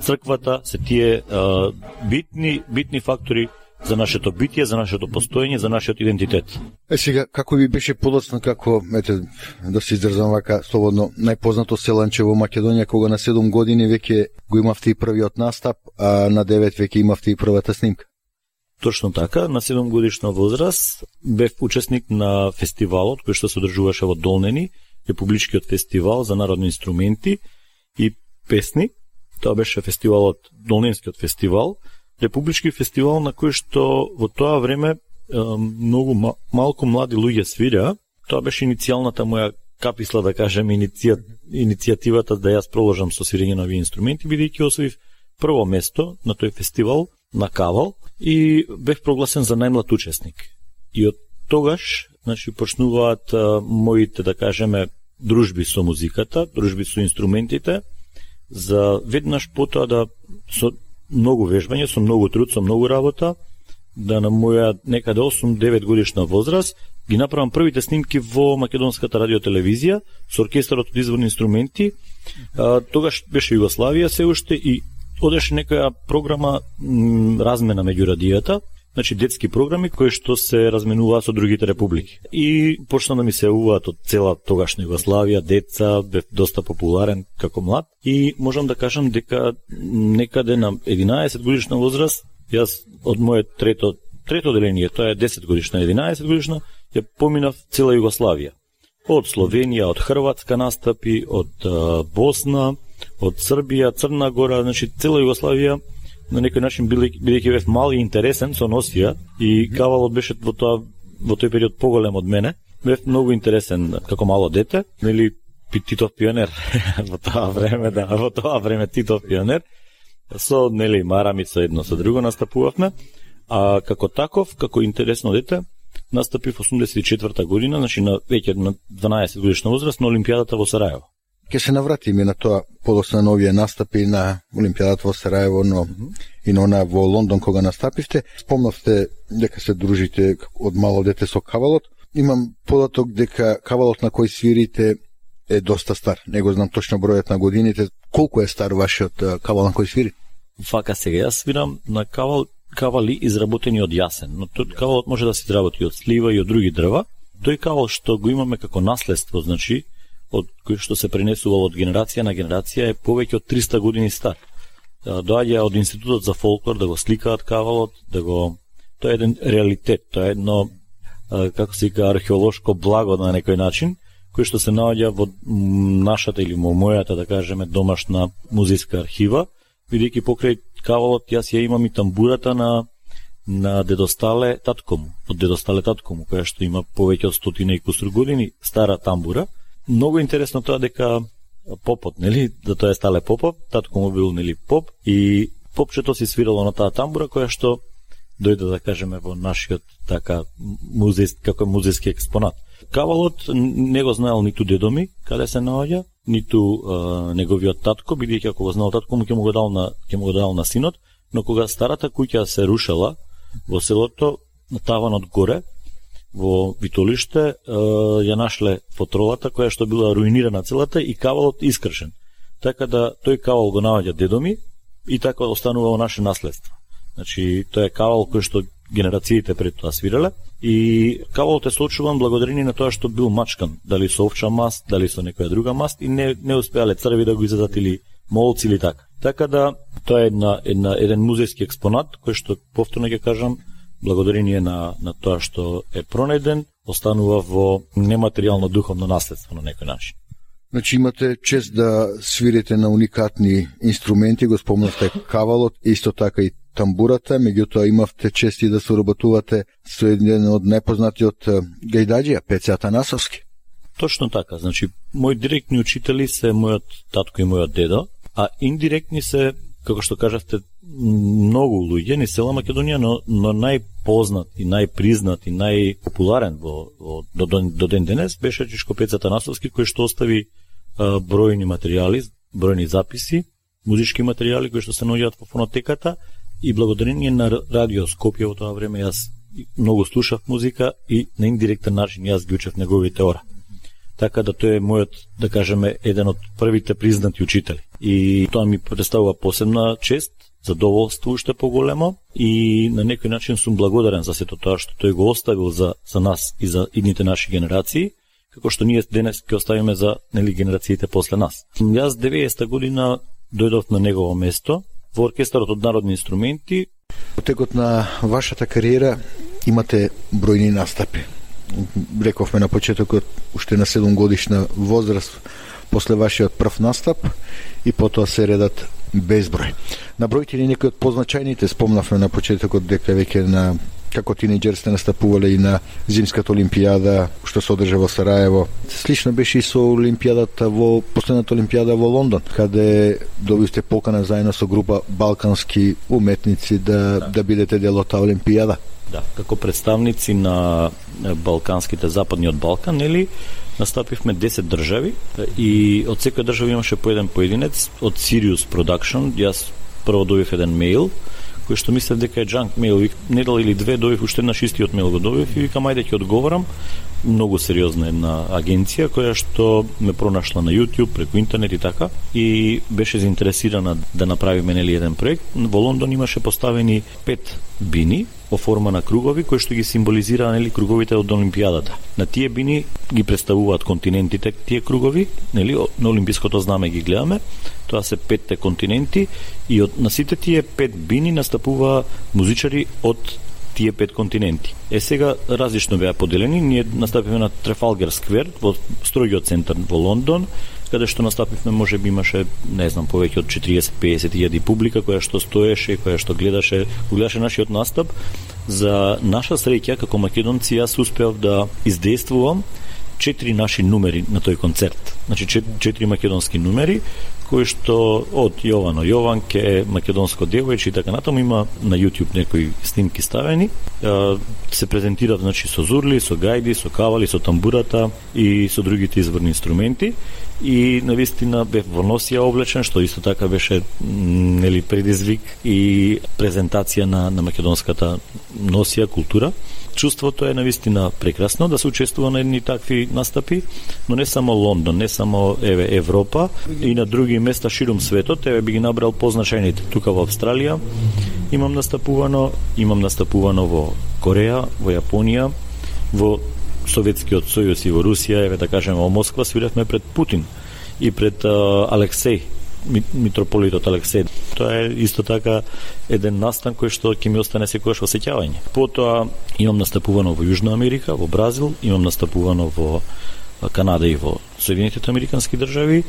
црквата, се тие а, битни битни фактори за нашето битие, за нашето постоење, за нашиот идентитет. Е сега, како ви беше подоцна, како, ете, да се издрзам вака слободно, најпознато селанче во Македонија, кога на 7 години веќе го имавте и првиот настап, а на 9 веќе имавте и првата снимка? Точно така, на 7 годишна возраст бев учесник на фестивалот кој што се одржуваше во Долнени, Републичкиот фестивал за народни инструменти и песни. Тоа беше фестивалот, Долненскиот фестивал, републички фестивал на кој што во тоа време многу малку млади луѓе свираа. Тоа беше иницијалната моја каписла, да кажем, иниција, иницијативата да јас проложам со свирење на овие инструменти, бидејќи освоив прво место на тој фестивал на Кавал и бев прогласен за најмлад учесник. И од тогаш, значи, почнуваат а, моите, да кажеме, дружби со музиката, дружби со инструментите, за веднаш потоа да со многу вежбање, со многу труд, со многу работа, да на моја некаде 8-9 годишна возраст ги направам првите снимки во македонската радиотелевизија со оркестарот од изворни инструменти. А, тогаш беше Југославија се уште и одеше некоја програма м, размена меѓу радијата, значи детски програми кои што се разменуваат со другите републики. И почна да ми се јавуваат од цела тогашна Југославија, деца, бев доста популарен како млад и можам да кажам дека некаде на 11 годишна возраст јас од моје трето трето деление, тоа е 10 годишна, 11 годишна, ја поминав цела Југославија. Од Словенија, од Хрватска настапи, од Босна, од Србија, Црна Гора, значи цела Југославија на некој начин бидејќи бев мал и интересен со носија и кавалот беше во тоа во тој период поголем од мене. Бев многу интересен како мало дете, нели Титов пионер во тоа време, да, во тоа време Титов пионер. Со нели марамица едно со друго настапувавме, а како таков, како интересно дете, настапив 84 година, значи на веќе на 12 годишна возраст на Олимпијадата во Сараево. Ке се навратиме на тоа подосна на овие настапи на Олимпијадата во Сараево, но mm -hmm. и на она во Лондон кога настапивте. Спомнавте дека се дружите од мало дете со кавалот. Имам податок дека кавалот на кој свирите е доста стар. Не го знам точно бројот на годините. Колку е стар вашиот кавал на кој свири? Фака сега, јас свирам на кавал кавали изработени од јасен, но тој кавалот може да се изработи од слива и од други дрва. Тој кавал што го имаме како наследство, значи, од кој што се пренесувал од генерација на генерација е повеќе од 300 години стар. Доаѓа од Институтот за фолклор да го сликаат кавалот, да го тоа е еден реалитет, тоа е едно како се вика археолошко благо на некој начин, кој што се наоѓа во нашата или во мојата да кажеме домашна музејска архива, бидејќи покрај кавалот јас ја имам и тамбурата на на дедостале таткому, од дедостале таткому, која што има повеќе од стотина и кусур години стара тамбура, многу интересно тоа дека попот, нели, да тоа е стале попов, татко му бил нели поп и попчето си свирало на таа тамбура која што дојде да кажеме во нашиот така музеј како музејски експонат. Кавалот не го знаел ниту дедо ми каде се наоѓа, ниту е, неговиот татко, бидејќи ако го знаел татко му ќе му го дал на ќе му го дал на синот, но кога старата куќа се рушела во селото на таванот горе, во Витолиште ја нашле фотролата која што била руинирана целата и кавалот искршен. Така да тој кавал го наоѓа дедоми и така останува во наше наследство. Значи, тој е кавал кој што генерациите пред тоа свирале и кавалот е соочуван благодарение на тоа што бил мачкан, дали со овча маст, дали со некоја друга маст и не не успеале црви да го изадат или молци или така. Така да тоа е една, една еден музејски експонат кој што повторно ќе кажам благодарение на, на тоа што е пронеден, останува во нематеријално духовно наследство на некој начин. Значи имате чест да свирите на уникатни инструменти, го спомнавте кавалот, исто така и тамбурата, меѓутоа имавте чести да соработувате со еден од најпознатиот гајдаџија, Пеце Атанасовски. Точно така, значи, мои директни учители се мојот татко и мојот дедо, а индиректни се, како што кажавте, многу луѓе ни села Македонија, но, но најпознат и најпризнат и најпопуларен во, во до, до, до ден денес беше Чишко Пеца Танасовски, кој што остави а, бројни материјали, бројни записи, музички материјали кои што се наоѓаат во фонотеката и благодарение на радио Скопје во тоа време јас многу слушав музика и на индиректен начин јас ги учев неговите ора. Така да тој е мојот, да кажеме, еден од првите признати учители. И тоа ми представува посебна чест, задоволство уште поголемо и на некој начин сум благодарен за сето тоа што тој го оставил за, за нас и за идните наши генерации, како што ние денес ќе оставиме за нели генерациите после нас. Јас 90-та година дојдов на негово место во оркестарот од народни инструменти. Во текот на вашата кариера имате бројни настапи. Рековме на почетокот уште на 7 годишна возраст после вашиот прв настап и потоа се редат безброј. Набројте ни некои од позначајните, спомнавме на почетокот дека веќе на како тинеџер сте настапувале и на зимската олимпијада што се одржа во Сараево. Слично беше и со олимпијадата во последната олимпијада во Лондон, каде добивте покана заедно со група балкански уметници да да бидете дел од таа олимпијада. Да, како представници на балканските западниот Балкан, нели, настапивме 10 држави и од секоја држава имаше по еден поединец од Sirius Production. Јас прво добив еден мејл кој што мислев дека е джанк мејл. недел или две добив уште на истиот мејл го добив и викам ајде ќе одговорам. Многу сериозна една агенција која што ме пронашла на YouTube преку интернет и така и беше заинтересирана да направиме нели еден проект. Во Лондон имаше поставени пет бини во форма на кругови кои што ги символизира нели круговите од олимпијадата. На тие бини ги представуваат континентите тие кругови, нели на олимпиското знаме ги гледаме. Тоа се петте континенти и од на сите тие пет бини настапува музичари од тие пет континенти. Е сега различно беа поделени, ние настапиме на Трефалгер сквер во строгиот центар во Лондон, каде што настапивме може би имаше не знам повеќе од 40-50 илјади публика која што стоеше, која што гледаше, гледаше нашиот настап. За наша среќа како македонци јас успеав да издействувам четири наши numeri на тој концерт. Значи четири македонски numeri кои што од Јовано Јованке, македонско девојче и така натаму има на YouTube некои снимки ставени. Се презентираат значи со зурли, со гајди, со кавали, со тамбурата и со другите изворни инструменти и на вистина бев во носија облечен, што исто така беше нели предизвик и презентација на, на македонската носија култура. Чувството е навистина прекрасно да се учествува на едни такви настапи, но не само Лондон, не само еве Европа и на други места ширум светот, еве би ги набрал позначајните тука во Австралија. Имам настапувано, имам настапувано во Кореја, во Јапонија, во Советскиот сојуз и во Русија, еве да кажеме во Москва свиревме пред Путин и пред uh, Алексеј митрополитот Алексеј. Тоа е исто така еден настан кој што ќе ми остане секогаш во сеќавање. Потоа имам настапувано во Јужна Америка, во Бразил, имам настапувано во Канада и во Соединетите Американски држави,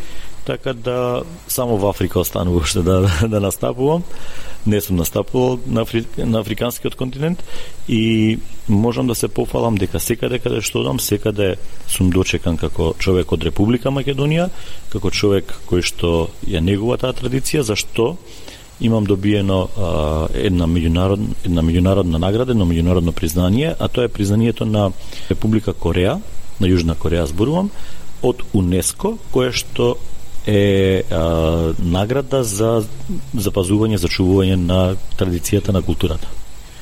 така да само во Африка останува уште да, да настапувам. Не сум настапувал на, Афри, на африканскиот континент и можам да се пофалам дека секаде каде што одам, секаде сум дочекан како човек од Република Македонија, како човек кој што ја негува таа традиција, зашто имам добиено а, една меѓународна една меѓународна награда, едно меѓународно признание, а тоа е признанието на Република Кореја, на Јужна Кореја зборувам, од УНЕСКО, кое што е а, награда за запазување, зачувување на традицијата на културата.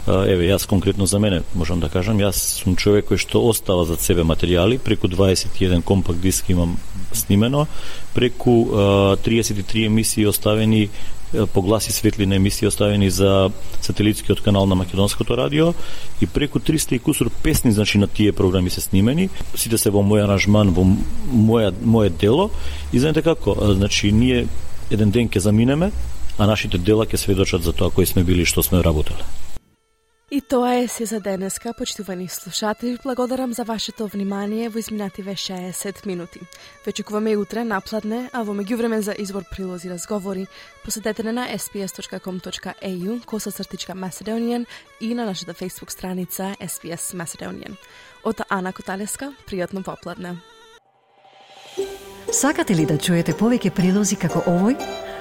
А, еве, јас конкретно за мене, можам да кажам, јас сум човек кој што остава за себе материјали, преку 21 компакт диск имам снимено, преку а, 33 емисии оставени погласи светлина емисии оставени за сателитскиот канал на Македонското радио. И преку 300 и кусур песни значи на тие програми се снимени, сите се во мој аранжман, во моја моје дело. И знаете како, значи ние еден ден ќе заминеме, а нашите дела ќе сведочат за тоа кои сме били и што сме работеле. И тоа е се за денеска, почитувани слушатели. Благодарам за вашето внимание во изминативе 60 минути. Ве и утре напладне, а во меѓувреме за избор прилози разговори, посетете на sbs.com.au коса цртичка Macedonian и на нашата Facebook страница sps Macedonian. Од Ана Коталеска, пријатно попладне. Сакате ли да чуете повеќе прилози како овој?